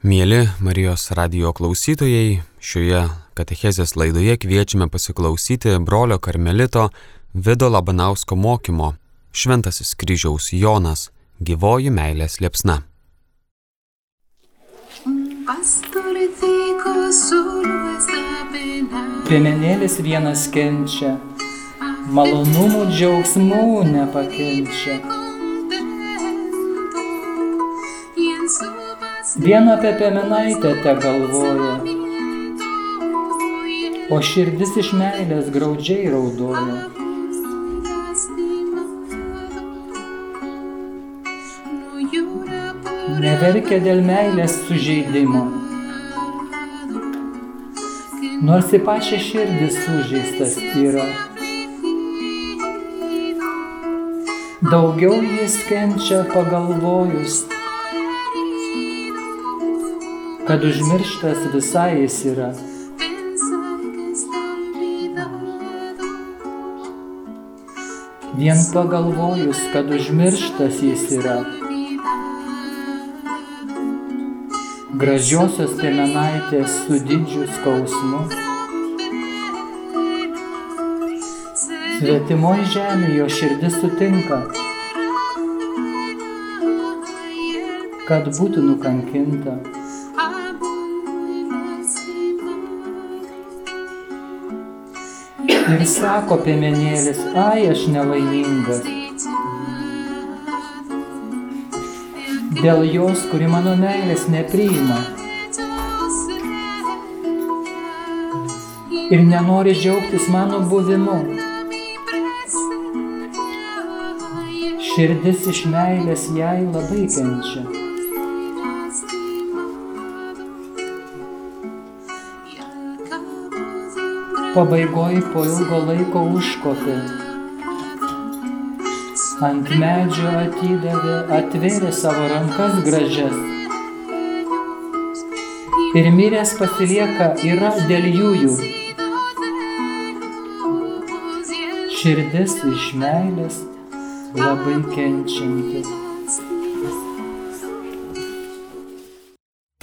Mėly Marijos radio klausytojai, šioje katechezės laidoje kviečiame pasiklausyti brolio karmelito Vido Labanausko mokymo Šventasis kryžiaus Jonas - gyvoji meilės liepsna. Piemenėlis vienas kenčia, malonumų džiaugsmų nepakenčia. Viena apie piemenaitę te galvoja, o širdis iš meilės graudžiai raudoja. Neverkia dėl meilės sužeidimo, nors į pačią širdį sužeistas yra. Daugiau jis kenčia pagalvojus, kad užmirštas visai jis yra. Vien pagalvojus, kad užmirštas jis yra. Gražiosios piemenaitės su didžiu skausmu. Svetimoji žemė jo širdis sutinka, kad būtų nukankinta. Ir sako piemenėlis, ai aš nelaimingas. Dėl jos, kuri mano meilės nepriima. Ir nenori džiaugtis mano buvimu. Širdis iš meilės jai labai kenčia. Pabaigoj po ilgo laiko užkopė. Ant medžio atidavė, atvėrė savo rankas gražias. Ir miręs pasilieka yra dėl jųjų. Širdis iš meilės labai kenčianti.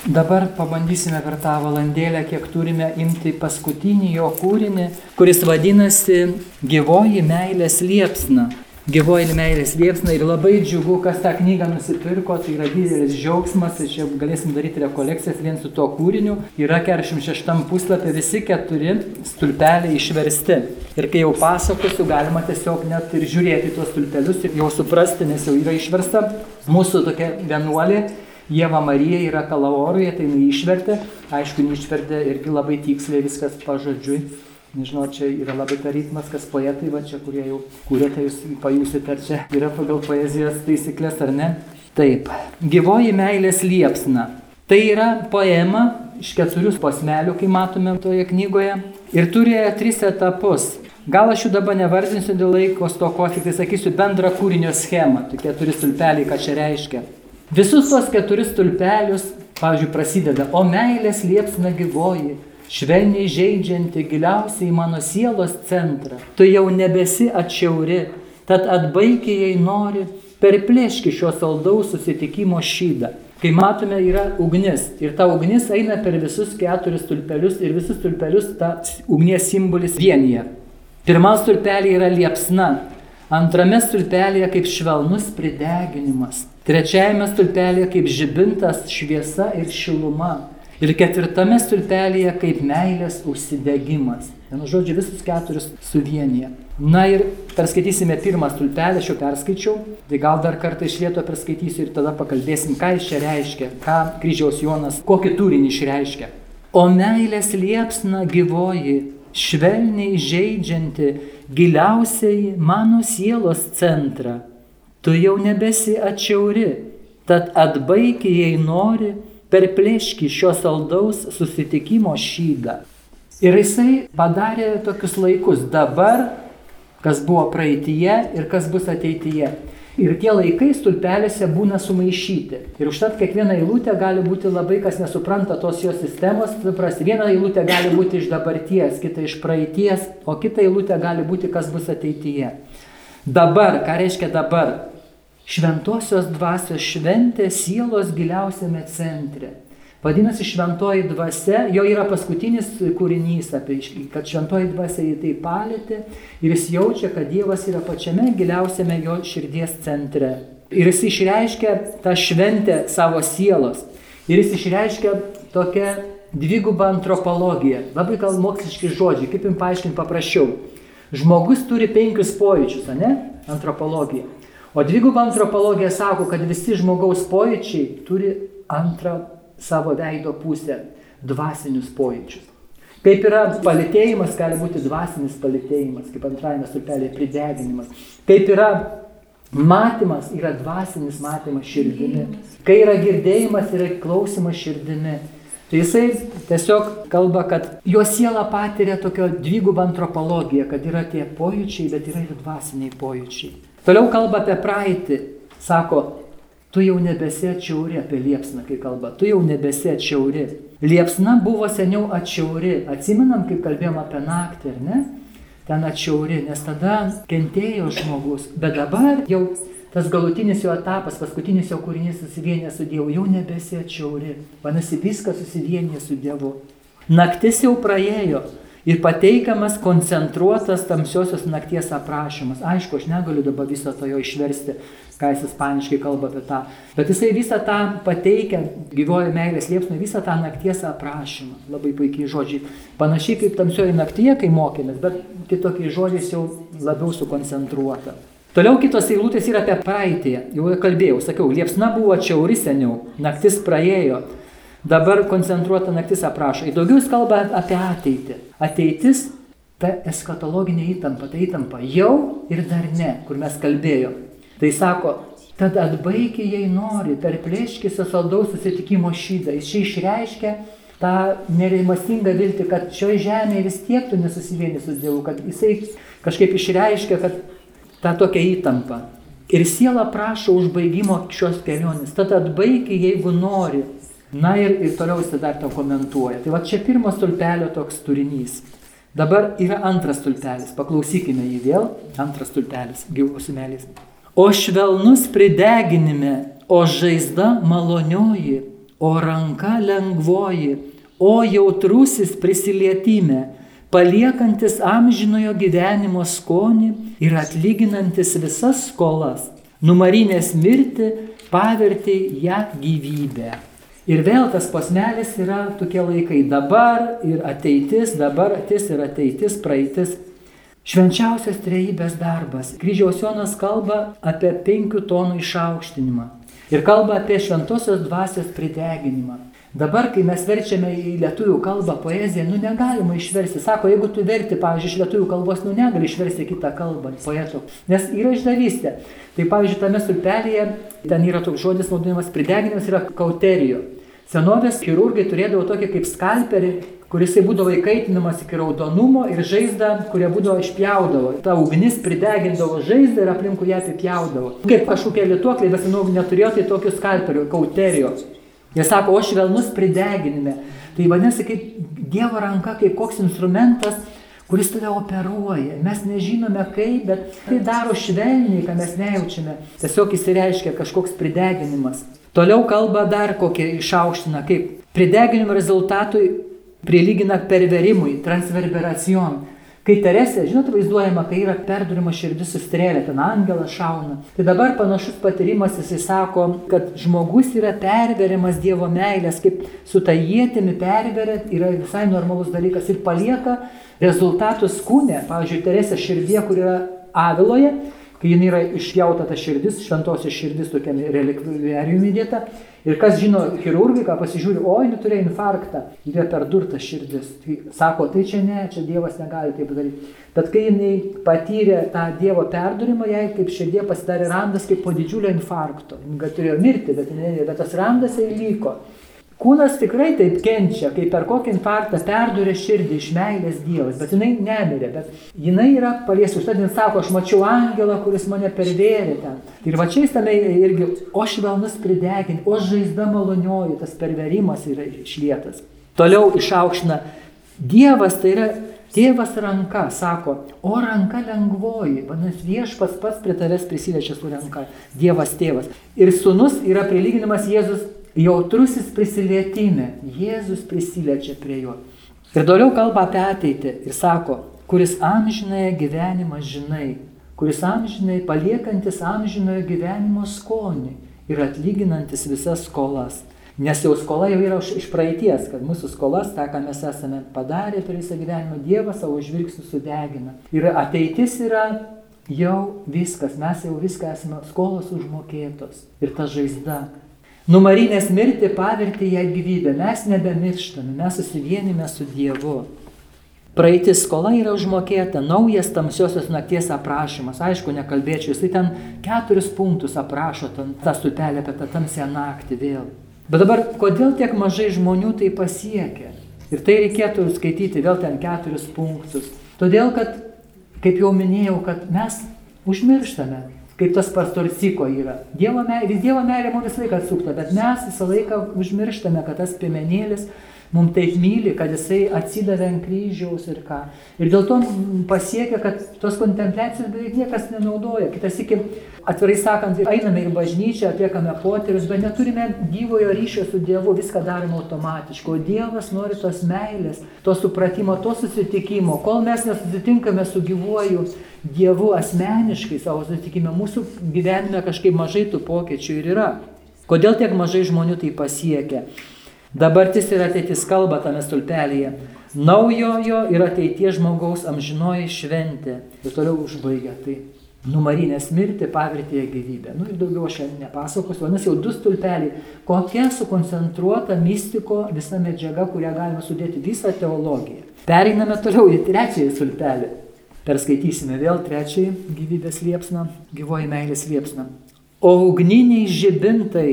Dabar pabandysime per tą valandėlę, kiek turime imti paskutinį jo kūrinį, kuris vadinasi Gyvoji meilės liepsna. Gyvoji meilės liepsna ir labai džiugu, kas tą knygą nusipirko, tai yra didelis džiaugsmas, ir čia galėsim daryti rekolekcijas vien su tuo kūriniu. Yra 46 puslapį visi keturi stulpeliai išversti. Ir kai jau pasakosiu, galima tiesiog net ir žiūrėti tuos stulpelius ir jau suprasti, nes jau yra išversta. Mūsų tokia vienuolė Jėva Marija yra Kalaoroje, tai jinai išvertė, aišku, neišvertė irgi labai tiksliai viskas pažodžiui. Nežinau, čia yra labai ta ritmas, kas poetai, va čia, kurie jau kūrė, tai jūs pajusite, ar čia yra pagal poezijos taisyklės ar ne. Taip, gyvoji meilės liepsna. Tai yra poema iš keturių posmelių, kai matome toje knygoje. Ir turėjo tris etapus. Gal aš jų dabar nevardinsiu dėl laiko stokos, tik tai sakysiu bendrą kūrinio schemą. Tokie keturi stulpeliai, ką čia reiškia. Visus tos keturis tulpelius, pavyzdžiui, prasideda, o meilės liepsna gyvoji, švelniai žaidžianti giliausiai mano sielos centrą. Tu jau nebesi atšiauri, tad atbaigiai jei nori, perplėški šio saldaus susitikimo šydą. Kai matome, yra ugnis ir ta ugnis eina per visus keturis tulpelius ir visus tulpelius ta ugnies simbolis vienyje. Pirmas tulpelė yra liepsna, antrame stulpelėje kaip švelnus prideginimas, trečiajame stulpelėje kaip žibintas šviesa ir šiluma, ir ketvirtame stulpelėje kaip meilės užsidegimas. Vienu žodžiu, visus keturis suvienyje. Na ir perskaitysime pirmą stulpelį, aš jau perskaičiau, tai gal dar kartą iš vieto perskaitysiu ir tada pakalbėsim, ką jis čia reiškia, ką kryžiaus Jonas, kokį turinį išreiškia. O meilės liepsna gyvoji, švelniai žaidžianti giliausiai mano sielos centrą. Tu jau nebesi atšiauri, tad atbaiki, jei nori, perplėški šio saldaus susitikimo šydą. Ir jisai padarė tokius laikus dabar, kas buvo praeitie ir kas bus ateityje. Ir tie laikai stulpelėse būna sumaišyti. Ir užtat kiekviena eilutė gali būti labai, kas nesupranta tos jos sistemos, suprasti. Viena eilutė gali būti iš dabarties, kita iš praeities, o kita eilutė gali būti, kas bus ateityje. Dabar, ką reiškia dabar? Šventosios dvasios šventė sielos giliausiame centre. Vadinasi, šventoji dvasia, jo yra paskutinis kūrinys, apie, kad šventoji dvasia jį tai palėtė ir jis jaučia, kad Dievas yra pačiame giliausiame jo širdies centre. Ir jis išreiškia tą šventę savo sielos. Ir jis išreiškia tokią dvigubą antropologiją. Labai gal moksliški žodžiai, kaip jums paaiškinti paprasčiau. Žmogus turi penkius pojūčius, ne? Antropologija. O dviguba antropologija sako, kad visi žmogaus pojūčiai turi antrą savo veido pusę - dvasinius pojūčius. Kaip yra palėtėjimas, gali būti dvasinis palėtėjimas, kaip antrajame stulpelėje prideginimas. Kaip yra matymas, yra dvasinis matymas širdimi. Kai yra girdėjimas, yra klausimas širdimi. Tai jisai tiesiog kalba, kad jo siela patiria tokio dvigubą antropologiją, kad yra tie pojūčiai, bet yra ir dvasiniai pojūčiai. Toliau kalba apie praeitį. Sako, Tu jau nebesi atšiauri apie liepsną, kai kalba, tu jau nebesi atšiauri. Liepsna buvo seniau atšiauri. Atsimenam, kaip kalbėjom apie naktį, ar ne? Ten atšiauri, nes tada kentėjo žmogus. Bet dabar jau tas galutinis jo etapas, paskutinis jo kūrinys susivienė su Dievu, jau nebesi atšiauri. Vadinasi, viskas susivienė su Dievu. Naktis jau praėjo, ir pateikiamas koncentruotas tamsiosios nakties aprašymas. Aišku, aš negaliu dabar viso to jo išversti, ką jis ispaniškai kalba apie tą, bet jisai visą tą pateikia, gyvojo meilės liepsnui, visą tą nakties aprašymą. Labai puikiai žodžiai. Panašiai kaip tamsioji naktyje, kai mokėmės, bet kitokiais žodžiais jau labiau sukoncentruota. Toliau kitos eilutės yra apie praeitį. Jau kalbėjau, sakiau, liepsna buvo čiauri seniau, naktis praėjo, Dabar koncentruota naktis aprašo. Ir daugiau jis kalba apie ateitį. Ateitis ta eskatologinė įtampa, ta įtampa jau ir dar ne, kur mes kalbėjom. Tai sako, tad atbaigi, jei nori, per plėškisio saldaus susitikimo šydą. Jis čia išreiškia tą nerimastingą viltį, kad šioje žemėje vis tiek tu nesusivieni su Dievu, kad jisai kažkaip išreiškia, kad tą tokią įtampą. Ir siela prašo užbaigimo šios kelionės. Tad atbaigi, jeigu nori, Na ir, ir toliau jis dar to komentuoja. Tai va čia pirmo stulpelio toks turinys. Dabar yra antras stulpelis, paklausykime jį vėl. Antras stulpelis, gyvos melės. O švelnus prideginime, o žaizda malonioji, o ranka lengvoji, o jautrusis prisilietime, paliekantis amžinojo gyvenimo skonį ir atlyginantis visas skolas, numarinės mirti, pavertė ją gyvybę. Ir vėl tas posmelis yra tokie laikai dabar ir ateitis, dabar ateitis ir ateitis, praeitis. Švenčiausias trejybės darbas. Kryžiaus Jonas kalba apie penkių tonų išaukštinimą. Ir kalba apie šventosios dvasios prideginimą. Dabar, kai mes verčiame į lietuvių kalbą poeziją, nu negalima išversti. Sako, jeigu tu verti, pavyzdžiui, iš lietuvių kalbos, nu negali išversti kitą kalbą poetų. Nes yra išdavystė. Tai pavyzdžiui, tame sulpelėje, ten yra toks žodis naudojamas prideginimas, yra kauterijo. Senovės chirurgai turėdavo tokį kaip skalperį, kuris būdavo įkaitinamas iki raudonumo ir žaizdą, kurie būdavo išpjaudavo. Ta ugnis pridegindavo žaizdą ir aplinkui ją apipjaudavo. Kaip kažkokie lietuokliai, bet senu neturėjo tai tokių skalperių, kauterijos. Jie sako, o švelnus prideginime. Tai vadinasi, kaip Dievo ranka, kaip koks instrumentas, kuris tave operuoja. Mes nežinome kaip, bet tai daro švelniai, ką mes nejaučiame. Tiesiog įsireiškia kažkoks prideginimas. Toliau kalba dar kokią išaukština, kaip prideginimo rezultatui prilygina perverimui, transverberacijon. Kai Teresė, žinot, vaizduojama, kai yra perdurima širdis su strėlė, ten angelas šauna. Tai dabar panašus patyrimas, jisai sako, kad žmogus yra perveriamas Dievo meilės, kaip su ta jėtimi perveria, yra visai normalus dalykas ir palieka rezultatus kūne. Pavyzdžiui, Teresė širdie, kur yra aviloje, kai jinai yra išjauta ta širdis, šventosios širdis tokiam relikvijariumi įdėta. Ir kas žino chirurgai, ką pasižiūri, oi, jinai turėjo infarktą, yra perdurta širdis. Tai sako, tai čia ne, čia Dievas negali taip daryti. Bet kai jinai patyrė tą Dievo perdurimą, jai kaip širdie pasidarė randas kaip po didžiulio infarkto. Jinai turėjo mirti, bet, ne, bet tas randas įvyko. Kūnas tikrai taip kenčia, kai per kokį infarktą perdurė širdį iš meilės Dievas, bet jinai nemirė, bet jinai yra paliesta. Užtat jis sako, aš mačiau angelą, kuris mane pervėrė ten. Ir va čia jis tame irgi, o švelnus prideginti, o žaizda malonioji, tas perverimas yra išlietas. Toliau išaukština, Dievas tai yra Tėvas ranka, sako, o ranka lengvoji, vadinasi, viešpas pats prie tavęs prisiliečia su ranka, Dievas tėvas. Ir sunus yra prilyginamas Jėzus Jautrusis prisilietime. Jėzus prisiliečia prie jo. Ir toliau kalba apie ateitį ir sako, kuris amžinąją gyvenimą žinai, kuris amžinai paliekantis amžinojo gyvenimo skonį ir atlyginantis visas skolas. Nes jau skola jau yra iš praeities, kad mūsų skolas, tą, ką mes esame padarę per visą gyvenimą, Dievas savo žvilgsnių sudegina. Ir ateitis yra jau viskas, mes jau viską esame skolos užmokėtos. Ir ta žaizda. Numarinės mirti pavertė ją gyvybę. Mes nebemirštame, mes susivienime su Dievu. Praeitis skola yra užmokėta, naujas tamsiosios nakties aprašymas. Aišku, nekalbėčiau, jisai ten keturis punktus aprašo, ten, tą sutelę apie tą tamsią naktį vėl. Bet dabar, kodėl tiek mažai žmonių tai pasiekia? Ir tai reikėtų skaityti vėl ten keturis punktus. Todėl, kad, kaip jau minėjau, kad mes užmirštame, kaip tas pastorciko yra. Dievo meilė, Dievo meilė mums visą laiką atsukta, bet mes visą laiką užmirštame, kad tas piemenėlis mums taip myli, kad jisai atsidavė ant kryžiaus ir ką. Ir dėl to pasiekia, kad tos kontempliacijos beveik niekas nenaudoja. Kitas iki, atvirai sakant, einame į bažnyčią, atliekame poterius, bet neturime gyvojo ryšio su Dievu, viską darome automatiškai. O Dievas nori tos meilės, to supratimo, to susitikimo. Kol mes nesusitinkame su gyvuoju Dievu asmeniškai savo susitikime, mūsų gyvenime kažkaip mažai tų pokyčių ir yra. Kodėl tiek mažai žmonių tai pasiekia? Dabartis ir ateitis kalba tame stulpelėje. Naujojo ir ateities žmogaus amžinoji šventė. Ir toliau užbaigia. Tai numarinės mirti pavirtėje gyvybę. Nu ir daugiau aš nepasakosiu. Vadinasi, jau du stulpeliai. Kokia sukoncentruota mystiko visa medžiaga, kurią galima sudėti visą teologiją. Pereiname toliau į trečiąjį stulpelį. Perskaitysime vėl trečiąjį gyvybės liepsną, gyvoji meilės liepsną. O ugniniai žibintai,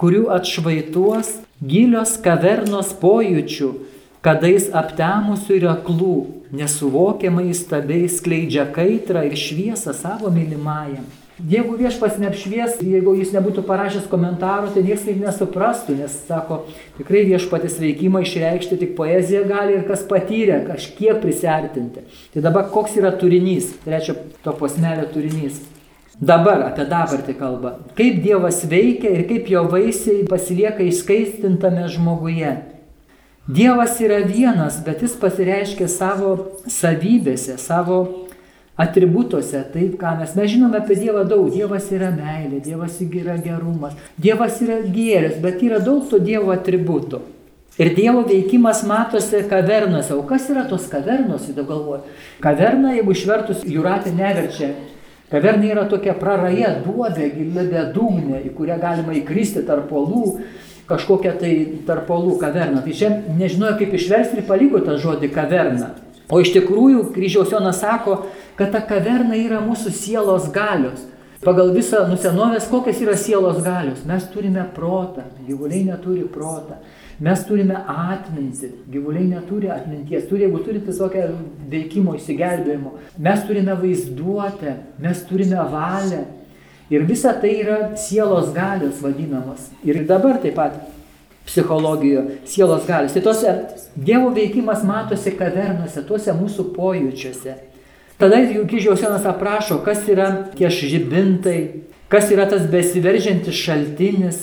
kurių atšvaituos gilios kavernos pojūčių, kadais aptemusių ir aklų, nesuvokiamai stabiai skleidžia kaitrą ir šviesą savo mylimajam. Jeigu viešpas neapšvies, jeigu jis nebūtų parašęs komentarų, tai niekas taip nesuprastų, nes sako, tikrai viešpatis veikimą išreikšti tik poezija gali ir kas patyrė, kažkiek prisartinti. Tai dabar koks yra turinys, trečio to posmelio turinys. Dabar apie dabartį kalba. Kaip Dievas veikia ir kaip jo vaisiai pasilieka išskaistintame žmoguje. Dievas yra vienas, bet jis pasireiškia savo savybėse, savo atributuose, taip ką mes. Mes žinome apie Dievą daug. Dievas yra meilė, Dievas yra gerumas, Dievas yra gėris, bet yra daug to Dievo atributų. Ir Dievo veikimas matosi kavernose. O kas yra tos kavernos, įdomu galvoju? Kaverna, jeigu išvertus, jūratė neverčia Kaverna yra tokia praraja duobė, gili bedugnė, į kurią galima įkristi tarp polų, kažkokia tai tarp polų kaverna. Tai čia nežinojo kaip išversti ir paliko tą žodį kaverna. O iš tikrųjų kryžiaus Jonas sako, kad ta kaverna yra mūsų sielos galios. Pagal visą nusenovės, kokios yra sielos galios. Mes turime protą, gyvuliai neturi protą. Mes turime atmintį, gyvuliai neturi atminties, turi, jeigu turite tokią veikimo įsigelbėjimo, mes turime vaizduotę, mes turime valią. Ir visa tai yra sielos galios vadinamos. Ir dabar taip pat psichologijoje sielos galios. Tai tose Dievo veikimas matosi kavernose, tuose mūsų pojūčiuose. Tada kryžiaus senas aprašo, kas yra tie žibintai, kas yra tas besiveržiantis šaltinis,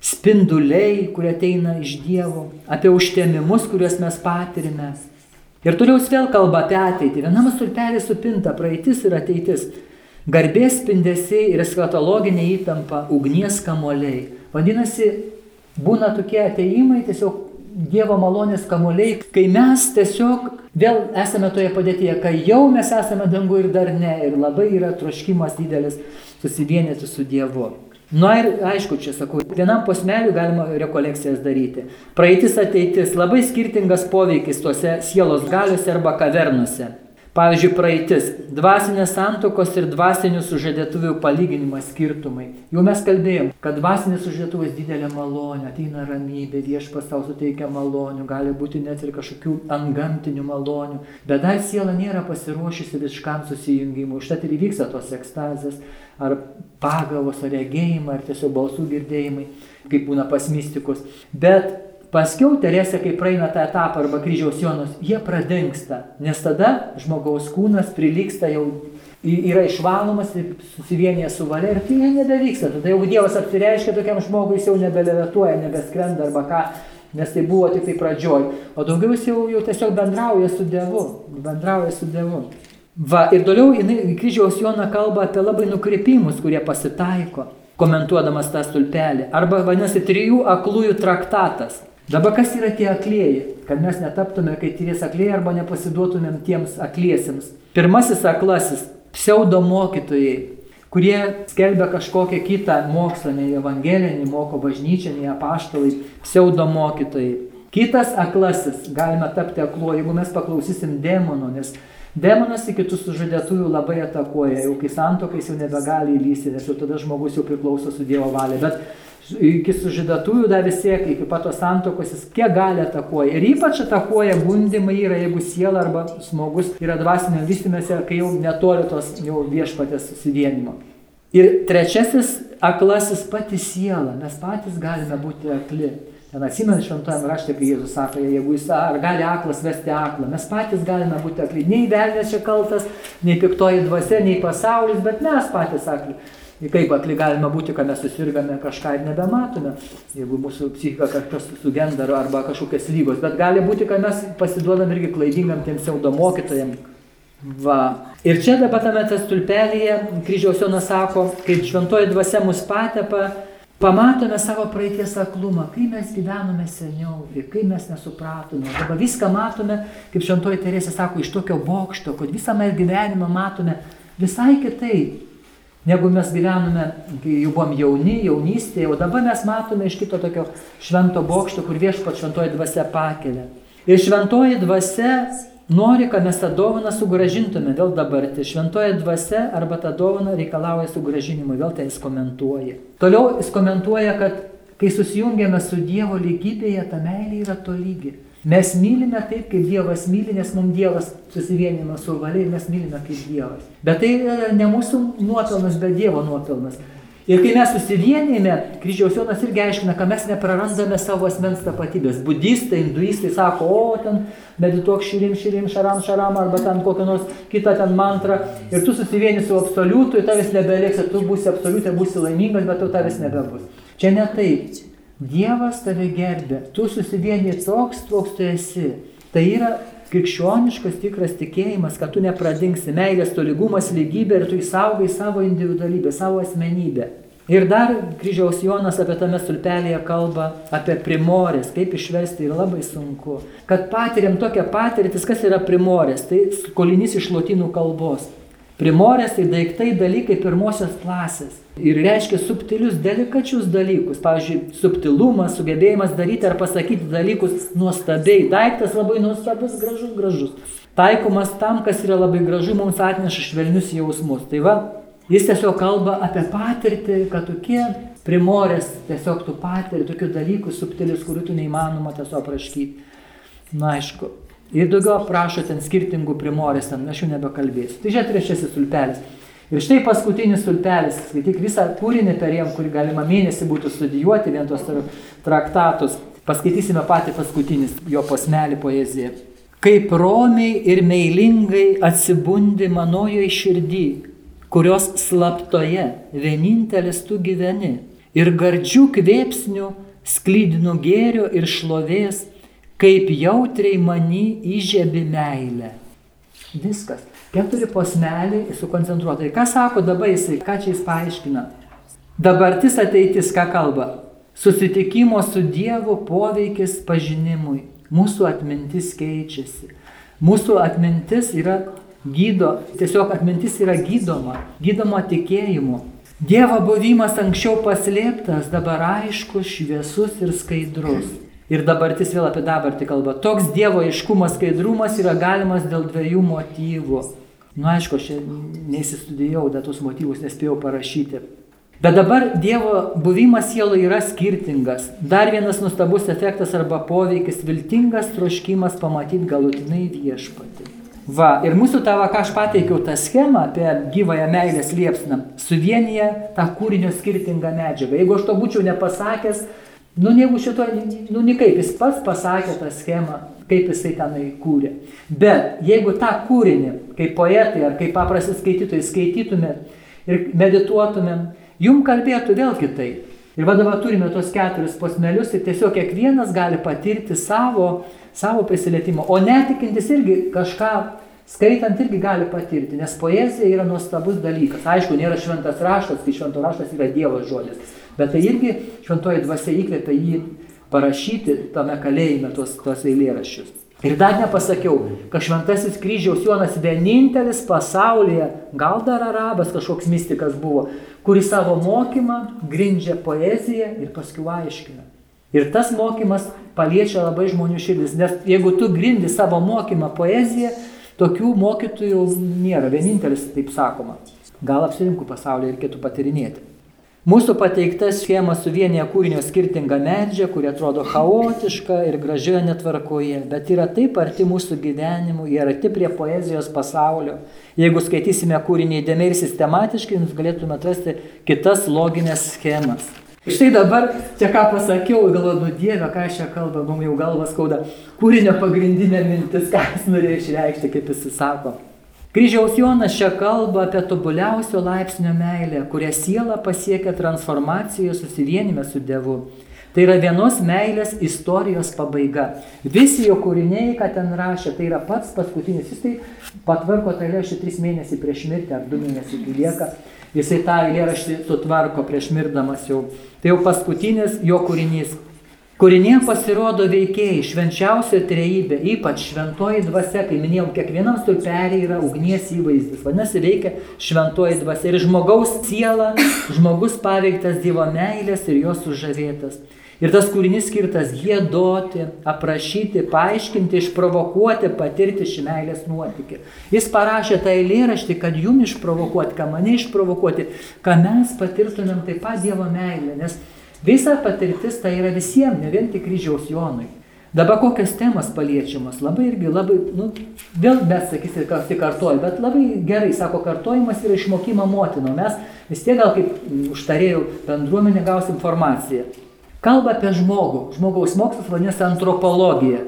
spinduliai, kurie ateina iš Dievo, apie užtemimus, kuriuos mes patirime. Ir toliau jis vėl kalba apie ateitį. Vienam stulpelį supinta praeitis ir ateitis. Garbės spindesiai ir eskatologinė įtampa, ugnies kamoliai. Vadinasi, būna tokie ateimai, tiesiog Dievo malonės kamuoliai, kai mes tiesiog vėl esame toje padėtyje, kai jau mes esame dangu ir dar ne, ir labai yra troškimas didelis susivienyti su Dievu. Na ir aišku, čia sakau, vienam posmeliu galima rekolekcijas daryti. Praeitis ateitis labai skirtingas poveikis tuose sielos galiuose arba kavernose. Pavyzdžiui, praeitis - dvasinės santokos ir dvasinių sužadėtuvių palyginimas skirtumai. Jau mes kalbėjom, kad dvasinės sužadėtuvės didelė malonė, ateina ramybė, viešpas tau suteikia malonių, gali būti net ir kažkokių antgamtinių malonių, bet dar siela nėra pasiruošusi viškam susijungimui, užtat ir įvyksta tos ekstazės ar pagavos, ar regėjimai, ar tiesiog balsų girdėjimai, kaip būna pas mystikus. Bet paskiau Teresė, kai praeina tą etapą arba kryžiaus jonus, jie pradingsta, nes tada žmogaus kūnas prilyksta jau yra išvalomas ir susivienyje su valia ir tai nebevyksta. Tada jeigu Dievas apsireiškia tokiam žmogui, jis jau nebelevetuoja, nebeskrenda arba ką, nes tai buvo tik tai pradžioj. O daugiau jis jau, jau tiesiog bendrauja su Dievu, bendrauja su Dievu. Va, ir toliau jinai, kryžiaus Jona kalba apie labai nukreipimus, kurie pasitaiko, komentuodamas tą stulpelį. Arba vadinasi trijų aklųjų traktatas. Dabar kas yra tie aklieji? Kad mes netaptume kaip trys aklieji arba nepasiduotumėm tiems akliesiems. Pirmasis aklasis pseudo mokytojai, kurie skelbia kažkokią kitą mokslą, nei evangeliją, nei moko bažnyčią, nei apaštalai, pseudo mokytojai. Kitas aklasis, galime tapti akluo, jeigu mes paklausysim demonų, nes demonas į kitus sužadėtųjų labai atakuoja, jau kai santokais jau nebegali įlysti, nes jau tada žmogus jau priklauso su Dievo valia. Bet iki sužydatųjų dar vis tiek, iki pato santokos jis kiek gali atakuoja. Ir ypač atakuoja gundimai yra, jeigu siela arba žmogus yra dvasinio vystimėse, kai jau netoli tos jau viešpatės susivienimo. Ir trečiasis aklasis pati siela. Mes patys galime būti akli. Ten atsimenu šventojame rašte, kai Jėzus sako, jeigu jis ar gali aklas vesti aklą, mes patys galime būti akli. Nei velnės čia kaltas, nei piktoji dvasia, nei pasaulis, bet mes patys akli. Ir kaip akli galime būti, kad mes susirgame kažką ir nebematome, jeigu mūsų psichika kažkas sugenda arba kažkokios lygos. Bet gali būti, kad mes pasiduodam irgi klaidingam tiem pseudo mokytojam. Va. Ir čia dabar tame tas tulpelėje kryžiaus Jonas sako, kai šventoji dvasia mus patepa, pamatome savo praeities aklumą, kai mes gyvenome seniau ir kai mes nesupratome. Dabar viską matome, kaip šventoji Teresė sako, iš tokio bokšto, kad visą mes gyvenimą matome visai kitaip negu mes gyvenome, kai jau buvom jauni, jaunystėje, o dabar mes matome iš kito tokio švento bokšto, kur viešpat šventoji dvasia pakelia. Ir šventoji dvasia nori, kad mes tą dovaną sugražintume vėl dabartį. Šventoji dvasia arba tą dovaną reikalauja sugražinimo, vėl tai jis komentuoja. Toliau jis komentuoja, kad kai susijungiame su Dievo lygybėje, ta meilė yra tolygi. Mes mylime taip, kaip Dievas myli, nes mums Dievas susivienina su valia ir mes mylime kaip Dievas. Bet tai ne mūsų nuopelnas, bet Dievo nuopelnas. Ir kai mes susivienėme, kryžiaus Jonas irgi aiškina, kad mes neprarandame savo asmens tapatybės. Budistai, hinduistai sako, o ten medituok širim, širim, šaram, šaram, arba ten kokią nors kitą ten mantrą. Ir tu susivieni su absoliutu, ir tavęs nebeliks, ir tu būsi absoliutai, būsi laimingas, bet tu tavęs nebebus. Čia ne taip. Dievas tave gerbė, tu susivieni toks, koks tu esi. Tai yra krikščioniškas tikras tikėjimas, kad tu nepradingsi meilės tolygumas, lygybė ir tu įsaugai savo individualybę, savo asmenybę. Ir dar kryžiaus Jonas apie tame stulpelėje kalba apie primorės, kaip išversti yra labai sunku. Kad patiriam tokią patirtis, kas yra primorės, tai skolinys iš lotynų kalbos. Primorės tai daiktai, dalykai pirmosios klasės. Ir reiškia subtilius, delikačius dalykus. Pavyzdžiui, subtilumas, sugebėjimas daryti ar pasakyti dalykus nuostabiai. Daiktas labai nuostabus, gražus, gražus. Taikomas tam, kas yra labai gražu, mums atneša švelnius jausmus. Tai va, jis tiesiog kalba apie patirtį, kad tokie primorės, tiesiog tu patiri tokius dalykus subtilius, kurių tu neįmanoma tiesiog apraškyti. Na aišku, Ir daugiau aprašo ten skirtingų primorės, ten aš jau nebekalbėsiu. Tai čia trečiasis stulpelis. Ir štai paskutinis stulpelis, skaityk visą kūrinį per jiem, kurį galima mėnesį būtų studijuoti, vien tos traktatus. Paskaitysime patį paskutinis jo posmelį poeziją. Kaip romiai ir meilingai atsibundi manojo širdį, kurios slaptoje vienintelis tu gyveni ir gardžių kvėpsnių, sklydinų gėrio ir šlovės kaip jautriai mani įžiebi meilę. Viskas. Keturi posmeliai sukoncentruotai. Ką sako dabar jisai, ką čia jis paaiškina? Dabartis ateitis, ką kalba? Susitikimo su Dievu poveikis pažinimui. Mūsų atmintis keičiasi. Mūsų atmintis yra gydo, tiesiog atmintis yra gydoma, gydoma tikėjimu. Dievo buvimas anksčiau paslėptas, dabar aiškus, šviesus ir skaidrus. Ir dabartis vėl apie dabartį kalba. Toks Dievo aiškumas, skaidrumas yra galimas dėl dviejų motyvų. Na, nu, aišku, aš neįsistudijau, dar tos motyvus nespėjau parašyti. Bet dabar Dievo buvimas sielo yra skirtingas. Dar vienas nustabus efektas arba poveikis - viltingas troškimas pamatyti galutinai viešpatį. Va, ir mūsų tavo, ką aš pateikiau tą schemą apie gyvąją meilės liepsną, suvienyje tą kūrinio skirtingą medžiagą. Jeigu aš to būčiau nepasakęs, Nu, jeigu šito, nu, nikaip, jis pats pasakė tą schemą, kaip jisai tenai kūrė. Bet jeigu tą kūrinį, kaip poetai ar kaip paprasti skaitytojai skaitytumėt ir medituotumėm, jum kalbėtų vėl kitaip. Ir va dabar turime tos keturis posmelius ir tiesiog kiekvienas gali patirti savo, savo prisilietimą. O netikintis irgi kažką skaitant irgi gali patirti, nes poezija yra nuostabus dalykas. Aišku, nėra šventas raštas, tai šventas raštas yra Dievo žodis. Bet tai irgi šventoji dvasia įkvėpia jį parašyti tame kalėjime tos, tos eilėraščius. Ir dar nepasakiau, kad šventasis kryžiaus Jonas vienintelis pasaulyje, gal dar arabas kažkoks mystikas buvo, kuris savo mokymą grindžia poeziją ir paskui aiškina. Ir tas mokymas paliečia labai žmonių širdis, nes jeigu tu grindi savo mokymą poeziją, tokių mokytojų nėra, vienintelis taip sakoma. Gal apsirinkų pasaulyje reikėtų patirinėti. Mūsų pateikta schema suvienyje kūrinio skirtingą medžią, kuri atrodo chaotiška ir gražioje netvarkoje, bet yra taip arti mūsų gyvenimų, jie arti prie poezijos pasaulio. Jeigu skaitysime kūrinį įdėmiai ir sistematiškai, jūs galėtume atrasti kitas loginės schemas. Štai dabar, čia ką pasakiau, galvoju, nu Dieve, ką aš čia kalbu, mums jau galvas skauda. Kūrinio pagrindinė mintis, ką jis norėjo išreikšti, kaip jis sako. Kryžiaus Jonas čia kalba apie tobuliausio laipsnio meilę, kurią siela pasiekia transformacijoje susivienime su Dievu. Tai yra vienos meilės istorijos pabaiga. Visi jo kūriniai, ką ten rašė, tai yra pats paskutinis. Jis tai patvarko tą eilėraštį tris mėnesių prieš mirtį ar du mėnesių iki lieka. Jisai tą eilėraštį sutvarko prieš mirdamas jau. Tai jau paskutinis jo kūrinys. Kūrinėje pasirodo veikėjai, švenčiausia trejybė, ypač šventoji dvasia, kai minėjau, kiekvienam stulpelį yra ugnies įvaizdis, vadinasi, veikia šventoji dvasia ir žmogaus siela, žmogus paveiktas Dievo meilės ir jos sužavėtas. Ir tas kūrinys skirtas gėdoti, aprašyti, paaiškinti, išprovokuoti, patirti šį meilės nuotykį. Jis parašė tą eilėraštį, kad jum išprovokuoti, ką mane išprovokuoti, kad mes patirtumėm taip pat Dievo meilę. Nes Visa patirtis tai yra visiems, ne vien tik kryžiaus Jonui. Dabar kokios temas paliečiamas, labai irgi labai, nu, vėl mes sakysim, kas tik kartuoju, bet labai gerai, sako, kartojimas yra išmokimo motino, mes vis tiek gal kaip užtarėjau bendruomenė gaus informaciją. Kalba apie žmogų, žmogaus mokslas vadinasi antropologija.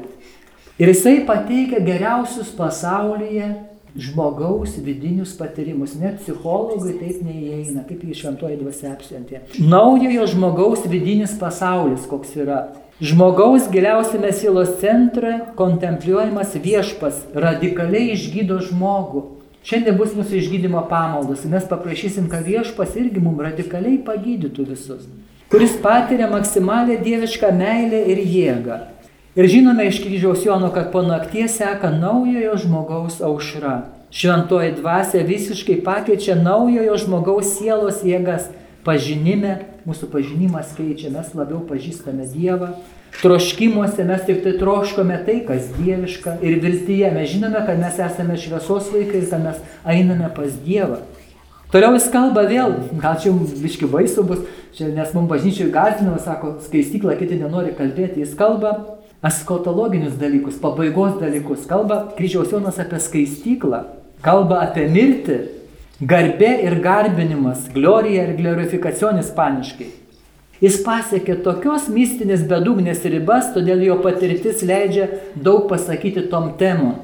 Ir jisai pateikia geriausius pasaulyje žmogaus vidinius patyrimus. Net psichologai taip neįeina, kaip jį šventoji dvasia apsiantė. Naujojo žmogaus vidinis pasaulis, koks yra. Žmogaus giliausiame sielos centre kontempliuojamas viešpas radikaliai išgydo žmogų. Šiandien bus mūsų išgydymo pamaldos. Mes paprašysim, kad viešpas irgi mums radikaliai pagydytų visus. Kuris patiria maksimalę dievišką meilę ir jėgą. Ir žinome iš kryžiaus Jono, kad po nakties seka naujojo žmogaus aušra. Šventoji dvasia visiškai pakeičia naujojo žmogaus sielos jėgas. Pažinime, mūsų pažinimas keičia, mes labiau pažįstame Dievą. Troškimuose mes tik tai troškome tai, kas dieviška. Ir viltyje mes žinome, kad mes esame šviesos vaikai kad mes einame pas Dievą. Toliau jis kalba vėl, gal čia jums biški baisu bus, čia, nes mums bažnyčiai gazdinama, sako, skaistyklą kiti nenori kalbėti, jis kalba eskatologinius dalykus, pabaigos dalykus, kalba kryžiaus Jonas apie skaistyklą, kalba apie mirtį, garbė ir garbinimas, glorija ir glorifikacijonis paniškai. Jis pasiekė tokios mistinės bedugnės ribas, todėl jo patirtis leidžia daug pasakyti tom temom.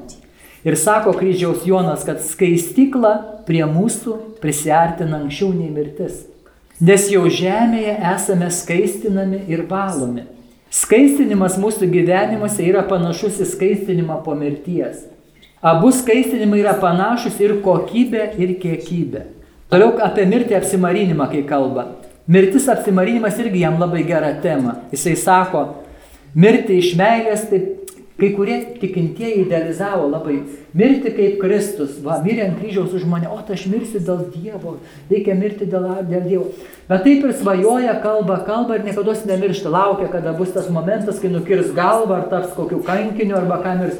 Ir sako kryžiaus Jonas, kad skaistykla prie mūsų prisartina anksčiau nei mirtis. Nes jau žemėje esame skaistinami ir valomi. Skaistinimas mūsų gyvenimuose yra panašus į skaistinimą po mirties. Abu skaistinimai yra panašus ir kokybė, ir kiekybė. Toliau apie mirtį apsimarinimą, kai kalba. Mirtis apsimarinimas irgi jam labai gera tema. Jisai sako, mirti iš meilės, taip Kai kurie tikintieji idealizavo labai mirti kaip Kristus, va, mirė ant kryžiaus už mane, o aš mirsiu dėl Dievo, reikia mirti dėl, dėl Dievo. Bet taip ir svajoja, kalba, kalba ir niekada nemiršta, laukia, kada bus tas momentas, kai nukirs galvą ar taps kokiu kankiniu arba ką nors.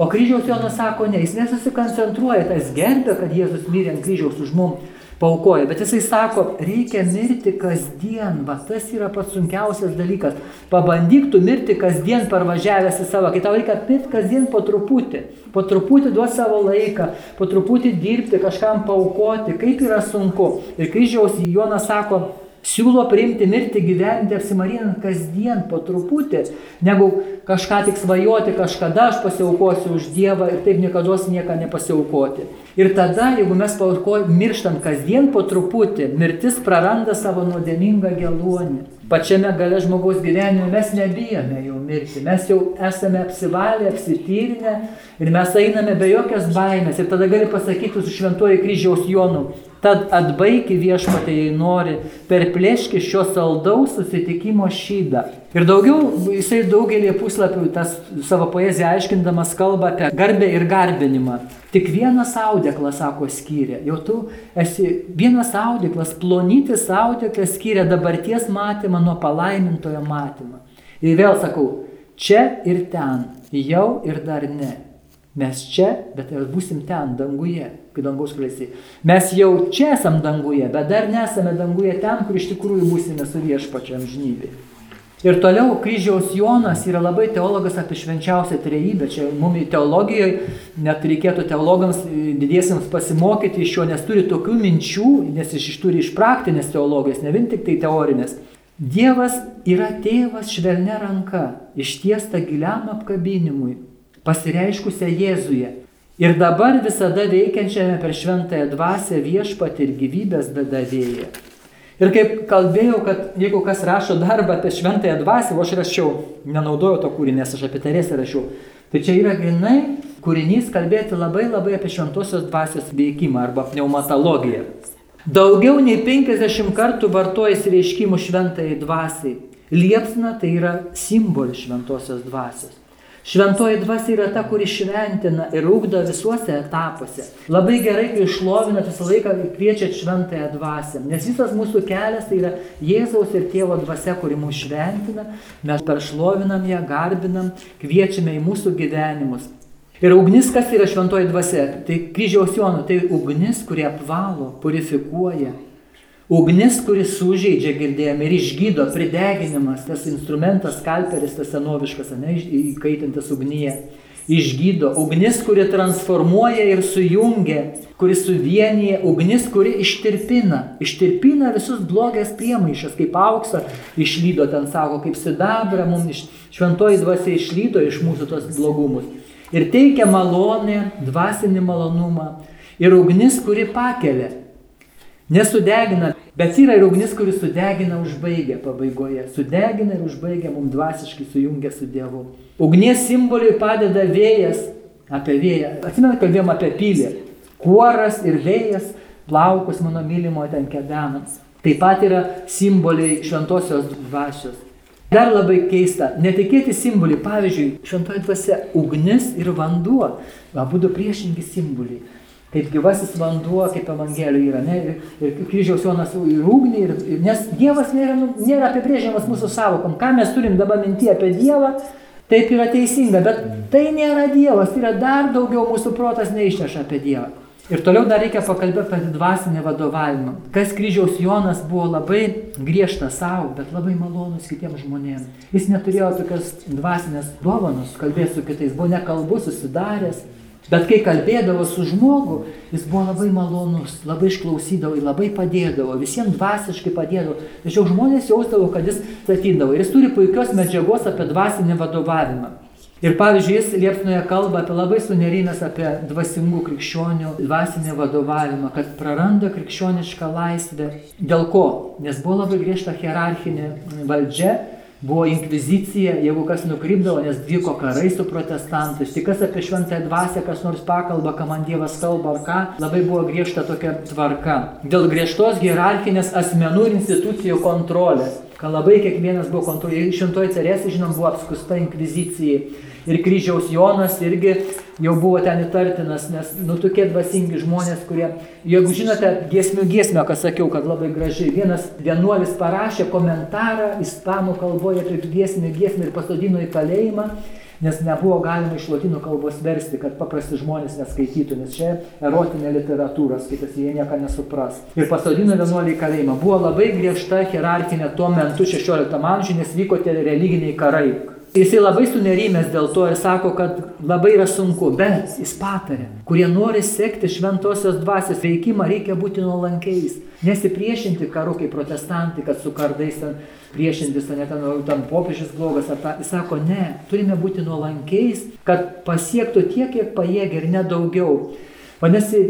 O kryžiaus Jonas sako, ne, jis nesusikoncentruoja, tas gerbė, kad Jėzus mirė ant kryžiaus už mum paukoja. Bet jisai sako, reikia mirti kasdien, va tas yra pats sunkiausias dalykas. Pabandyk tu mirti kasdien parvažiavęs į savo, kai tau reikia mirti kasdien po truputį. Po truputį duoti savo laiką, po truputį dirbti, kažkam paukoti, kaip yra sunku. Ir kryžiaus Jonas sako, Siūlo priimti mirti, gyventi, apsimarinant kasdien po truputį, negu kažką tik svajoti, kažkada aš pasiaukosiu už Dievą ir taip niekada nieką nepasiaukoti. Ir tada, jeigu mes mirštant kasdien po truputį, mirtis praranda savo nuodėmingą geluonį. Pačiame gale žmogaus gyvenime mes nebijome jau mirti, mes jau esame apsivalę, apsityrinę ir mes einame be jokios baimės. Ir tada gali pasakyti su šventuoju kryžiaus Jonu, Tad atbaiki viešpatė, jei nori, perplėški šio saldaus susitikimo šydą. Ir daugiau, jisai daugelį puslapių tas savo poeziją aiškindamas kalba apie garbę ir garbinimą. Tik vienas audeklas, sako, skyrė. Jau tu esi vienas audeklas, plonytis audeklas skyrė dabarties matymą nuo palaimintojo matymą. Ir vėl sakau, čia ir ten, jau ir dar ne. Mes čia, bet būsim ten, danguje, kai dangaus klėsi. Mes jau čia esam danguje, bet dar nesame danguje ten, kur iš tikrųjų būsime su viešpačiam žnybė. Ir toliau kryžiaus Jonas yra labai teologas apie švenčiausią trejybę. Čia mums teologijoje net reikėtų teologams didiesiems pasimokyti iš jo, nes turi tokių minčių, nes iš turi iš praktinės teologijos, ne vien tik tai teorinės. Dievas yra tėvas švelnia ranka, ištiesta giliam apkabinimui, pasireiškusią Jėzuje. Ir dabar visada veikiančiame per šventąją dvasę viešpat ir gyvybės dadavėją. Ir kaip kalbėjau, kad jeigu kas rašo darbą apie šventąją dvasę, o aš rašiau, nenaudojau to kūrinį, nes aš apie Teresę rašiau, tai čia yra grinai kūrinys kalbėti labai labai apie šventosios dvasios veikimą arba pneumatologiją. Daugiau nei 50 kartų vartojasi reiškimų šventai dvasiai. Liepsna tai yra simbolis šventosios dvasios. Šventoji dvasia yra ta, kuri šventina ir ugdo visuose etapuose. Labai gerai, kai išlovinat visą laiką kviečiat šventąją dvasę, nes visas mūsų kelias tai yra Jėzaus ir tėvo dvasia, kuri mūsų šventina, mes peršlovinam ją, garbinam, kviečiame į mūsų gyvenimus. Ir ugnis, kas yra šventoji dvasia? Tai kryžiaus jonų, tai ugnis, kurie apvalo, purifikuoja, Ugnis, kuris sužeidžia, girdėjome, ir išgydo, prideginimas, tas instrumentas, skalperis, tas senoviškas, ne, įkaitintas ugnyje. Išgydo, ugnis, kuri transformuoja ir sujungia, kuri suvienyje, ugnis, kuri ištirpina, ištirpina visus blogės priemaišas, kaip auksą išlydo ten sako, kaip sidabra mums iš šventoji dvasia išlydo iš mūsų tos blogumus. Ir teikia malonę, dvasinį malonumą. Ir ugnis, kuri pakelia, Nesudegina, bet yra ir ugnis, kuris sudegina, užbaigia pabaigoje. Sudegina ir užbaigia, mums dvasiškai sujungia su Dievu. Ugnies simboliui padeda vėjas, apie vėją. Atsimenu, kalbėjom apie pylį. Kuoras ir vėjas, plaukus mano mylimo ten kedenams. Taip pat yra simboliai šventosios dvasios. Dar labai keista, netikėti simboliai, pavyzdžiui, šventoji dvasia ugnis ir vanduo, abu du priešingi simboliai kaip gyvasis vanduo, kaip Evangelijoje yra, ne, ir, ir kryžiaus Jonas ir ugnį, ir, ir, nes Dievas nėra, nu, nėra apibrėžiamas mūsų savokom. Ką mes turim dabar minti apie Dievą, taip yra teisinga, bet tai nėra Dievas, tai yra dar daugiau mūsų protas neišneša apie Dievą. Ir toliau dar reikia pakalbėti apie dvasinį vadovavimą. Kas kryžiaus Jonas buvo labai griežtas savo, bet labai malonus kitiems žmonėms. Jis neturėjo tokias dvasinės dovanos, kalbėti su kitais, buvo nekalbus, susidaręs, Bet kai kalbėdavo su žmogu, jis buvo labai malonus, labai išklausydavo, labai padėdavo, visiems dvasiškai padėdavo. Tačiau žmonės jausdavo, kad jis statydavo. Ir jis turi puikios medžiagos apie dvasinį vadovavimą. Ir pavyzdžiui, jis liepsnoje kalba apie labai sunerimęs apie dvasingų krikščionių dvasinį vadovavimą, kad praranda krikščionišką laisvę. Dėl ko? Nes buvo labai griežta hierarchinė valdžia Buvo inkvizicija, jeigu kas nukrypdavo, nes vyko karai su protestantais. Tik kas apie šventąją dvasę, kas nors pakalba, ką man Dievas kalba ar ką, labai buvo griežta tokia tvarka. Dėl griežtos hierarchinės asmenų ir institucijų kontrolės, ką labai kiekvienas buvo kontroliuojamas. Šventoji Ceresė, žinom, buvo apskusta inkvizicijai ir kryžiaus Jonas irgi jau buvo ten įtartinas, nes nu tokie dvasingi žmonės, kurie, jeigu žinote, giesmių giesmę, ką sakiau, kad labai gražiai, vienas vienuolis parašė komentarą ispanų kalboje apie giesmių giesmę ir pasodino į kalėjimą, nes nebuvo galima iš lotynų kalbos versti, kad paprasti žmonės neskaitytų, nes čia erotinė literatūra, skaitasi, jie nieko nesupras. Ir pasodino vienuolį į kalėjimą. Buvo labai griežta hierarchinė tuo metu 16 amžiuje, nes vyko tie religiniai karai Jisai labai sunerimęs dėl to ir sako, kad labai yra sunku, bet jis patarė, kurie nori sekti šventosios dvasios veikimą, reikia būti nuolankiais, nesipriešinti karu kaip protestantai, kad su kardais ten priešintis, ne ten, ten popiežius blogas, ar ta, jis sako, ne, turime būti nuolankiais, kad pasiektų tiek, kiek pajėgia ir nedaugiau. Vadinasi,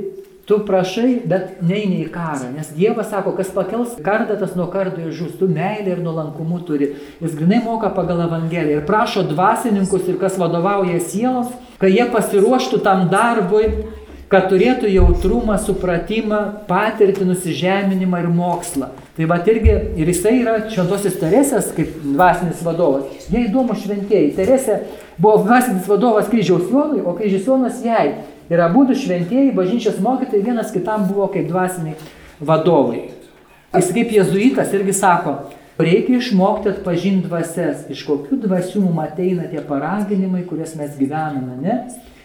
Tu prašai, bet neini į karą, nes Dievas sako, kas pakels kardą, tas nuo kardo išžus, tu meilė ir nuolankumu turi. Jis grinai moka pagal Evangeliją ir prašo dvasininkus ir kas vadovauja sieloms, kad jie pasiruoštų tam darbui, kad turėtų jautrumą, supratimą, patirtį, nusižeminimą ir mokslą. Tai va irgi, ir jisai yra šventosios Teresės kaip dvasinis vadovas. Jie įdomu šventieji. Teresė buvo dvasinis vadovas kryžiaus Jonui, o kryžiaus Jonas jai. Ir abu šventieji bažnyčios mokytojai vienas kitam buvo kaip dvasiniai vadovai. Jis kaip jezuitas irgi sako, reikia išmokti atpažinti dvasias, iš kokių dvasių mums ateina tie paraginimai, kurias mes gyvename, ne?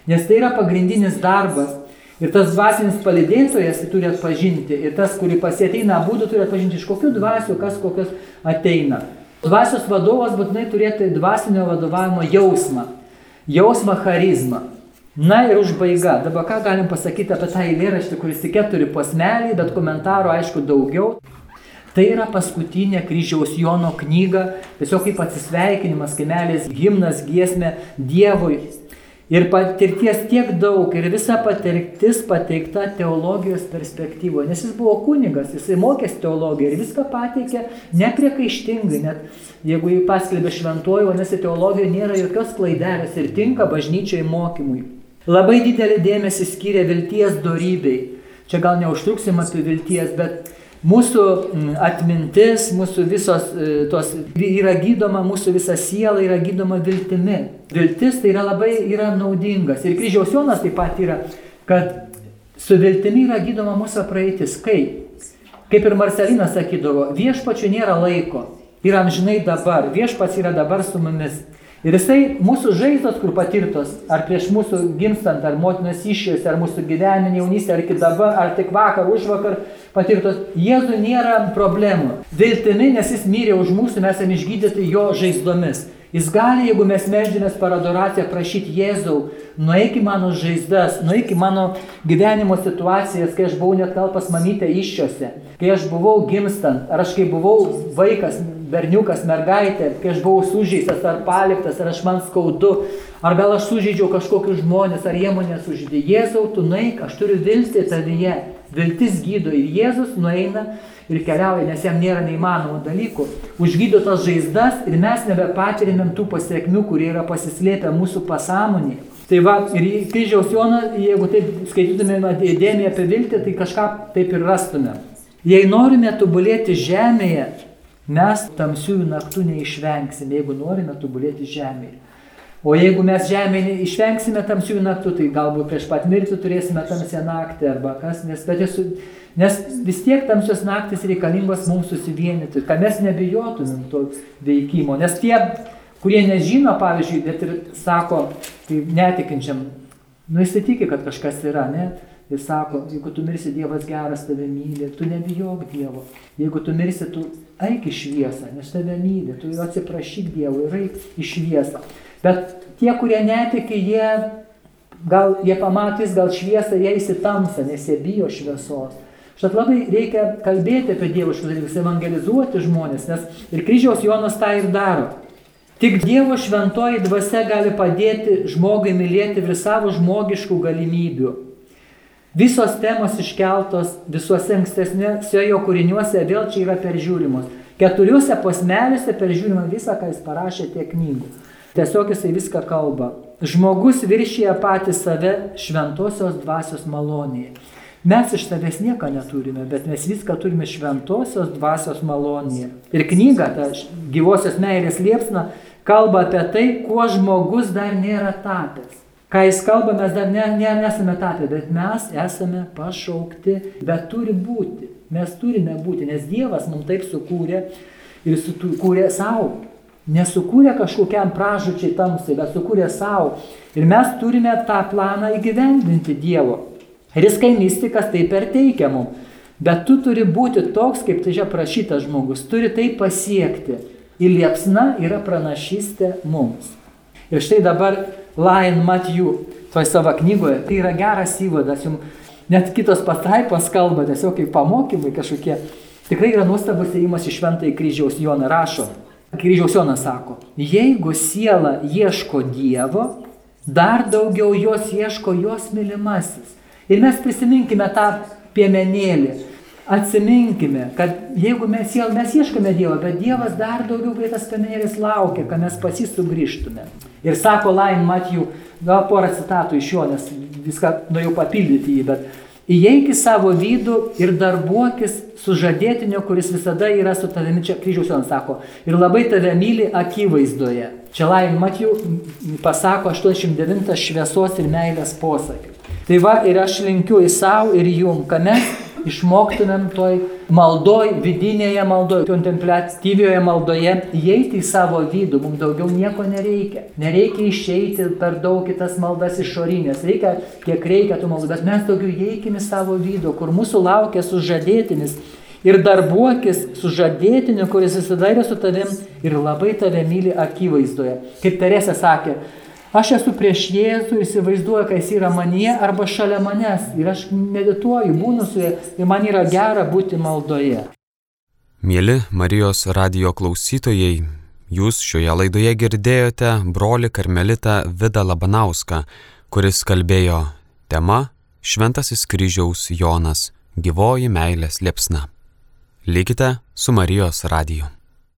Nes tai yra pagrindinis darbas. Ir tas dvasinis palidėtojas jį turi atpažinti. Ir tas, kurį pasieteina, būdų turi atpažinti, iš kokių dvasių, kas kokios ateina. Dvasios vadovas būtinai turėtų dvasinio vadovavimo jausmą. Jausmą charizmą. Na ir užbaiga. Dabar ką galim pasakyti apie tą eilėraštį, kuris tik keturi posmeliai, bet komentaro aišku daugiau. Tai yra paskutinė kryžiaus Jono knyga, tiesiog kaip atsisveikinimas, kaimelės himnas, giesmė Dievui. Ir patirties tiek daug, ir visa patirtis pateikta teologijos perspektyvoje, nes jis buvo kunigas, jisai mokėsi teologiją ir viską pateikė nepriekaištingai, net jeigu jį paskelbė šventuoju, vadinasi, teologija nėra jokios klaidelės ir tinka bažnyčiai mokymui. Labai didelį dėmesį skiria vilties darybei. Čia gal neužtruksim apie vilties, bet mūsų atmintis, mūsų visos e, tos yra gydoma, mūsų visa siela yra gydoma viltimi. Viltis tai yra labai yra naudingas. Ir kryžiaus Jonas taip pat yra, kad su viltimi yra gydoma mūsų praeitis. Kaip? Kaip ir Marcelinas sakydavo, viešpačių nėra laiko. Yra amžinai dabar. Viešpats yra dabar su mumis. Ir jisai mūsų žaizdos, kur patirtos, ar prieš mūsų gimstant, ar motinos išėjus, ar mūsų gyvenime jaunystė, ar iki dabar, ar tik vakar, už vakar patirtos, Jėzui nėra problemų. Viltimi, nes jis mirė už mūsų, mes esame išgydyti jo žaizdomis. Jis gali, jeigu mes melždėmės per adoraciją, prašyti Jėzau, nueik į mano žaizdas, nueik į mano gyvenimo situacijas, kai aš buvau net kalpas mamytė iššiose, kai aš buvau gimstant, ar aš kai buvau vaikas, berniukas, mergaitė, kai aš buvau sužeistas ar paliktas, ar aš man skaudu, ar gal aš sužeidžiau kažkokius žmonės, ar jie mane sužeidė. Jėzau, tu nueik, aš turiu viltį tavyje. Viltis gydo ir Jėzus nueina ir keliauja, nes jam nėra neįmanomų dalykų. Užgydo tas žaizdas ir mes nebepatirėm tų pasiekmių, kurie yra pasislėpę mūsų pasąmonėje. Tai va, ir kryžiaus Joną, jeigu taip skaitytumėme įdėmį apie viltį, tai kažką taip ir rastume. Jei norime tobulėti žemėje, mes tamsiųjų naktų neišvengsime, jeigu norime tobulėti žemėje. O jeigu mes žemėje išvengsime tamsiųjų naktų, tai galbūt prieš pat mirtį turėsime tamsią naktį arba kas, nes, esu, nes vis tiek tamsios naktis reikalingos mums susivienyti, kad mes nebijotumėm to veikimo. Nes tie, kurie nežino, pavyzdžiui, bet ir sako, tai netikinčiam, nu įsitikė, kad kažkas yra, ne? Ir sako, jeigu tu mirsi, Dievas geras tave myli, tu nebijok Dievo. Jeigu tu mirsi, tu eik į šviesą, nes tave myli, tu atsiprašyk Dievui ir eik į šviesą. Bet tie, kurie netiki, jie gal jie pamatys gal šviesą, jie įsitamsa, nes jie bijo šviesos. Štai labai reikia kalbėti apie dieviškus dalykus, evangelizuoti žmonės, nes ir kryžiaus Jonas tą ir daro. Tik Dievo šventoji dvasia gali padėti žmogui mylėti ir savo žmogiškų galimybių. Visos temos iškeltos visuose ankstesniuose jo kūriniuose vėl čia yra peržiūrimos. Keturiuose posmeliuose peržiūrima visą, ką jis parašė tiek knygų. Tiesiog jisai viską kalba. Žmogus viršyje patį save šventosios dvasios malonėje. Mes iš savęs nieko neturime, bet mes viską turime šventosios dvasios malonėje. Ir knyga, ta gyvosios meilės liepsna, kalba apie tai, kuo žmogus dar nėra tapęs. Ką jis kalba, mes dar ne, ne, nesame tapę, bet mes esame pašaukti, bet turi būti. Mes turime būti, nes Dievas mums taip sukūrė ir sukūrė savo Nesukūrė kažkokiam pražučiai tamsai, bet sukūrė savo. Ir mes turime tą planą įgyvendinti Dievo. Ir jis kai mystikas tai perteikia mums. Bet tu turi būti toks, kaip tai čia prašytas žmogus, turi tai pasiekti. Ir liepsna yra pranašystė mums. Ir štai dabar Lion Matthew, toj savo knygoje, tai yra geras įvadas, jums net kitos pastraipos kalba, tiesiog kaip pamokymai kažkokie. Tikrai yra nuostabus įėjimas į šventąjį kryžiaus Joną rašo. Kryžiaus Jonas sako, jeigu siela ieško Dievo, dar daugiau jos ieško jos mylimasis. Ir mes prisiminkime tą piemenėlį. Atsiminkime, kad jeigu mes, jau, mes ieškome Dievo, bet Dievas dar daugiau, kai tas piemenėlis laukia, kad mes pas jį sugrįžtume. Ir sako Lain Matijų, gal porą citatų iš jo, nes viską norėjau papildyti jį, bet įeik į savo vidų ir darbuokis su žadėtiniu, kuris visada yra su tavimi, čia kryžiaus jonas sako, ir labai tave myli akivaizdoje. Čia Lain Matijų pasako 89 šviesos ir meilės posakį. Tai va ir aš linkiu į savo ir jum, kad mes išmoktumėm toj maldoj, vidinėje maldoj, kontemplatyvioje maldoje, įeiti į savo vidų, mums daugiau nieko nereikia. Nereikia išeiti per daug kitas maldas išorinės, reikia kiek reikia tų maldų, bet mes daugiau įeikime į savo vidų, kur mūsų laukia sužadėtinis. Ir darbuokis sužadėtiniu, kuris visada yra su tavim ir labai tave myli akivaizdoje. Kaip Teresė sakė, Aš esu prieš Jėzų, įsivaizduoju, kad jis yra manie arba šalia manęs ir aš medituoju, būnu su juo ir man yra gera būti maldoje. Mėly Marijos radio klausytojai, jūs šioje laidoje girdėjote broli karmelitą Vida Labanauską, kuris kalbėjo tema Šventasis kryžiaus Jonas - gyvoji meilės liepsna. Likite su Marijos radiju.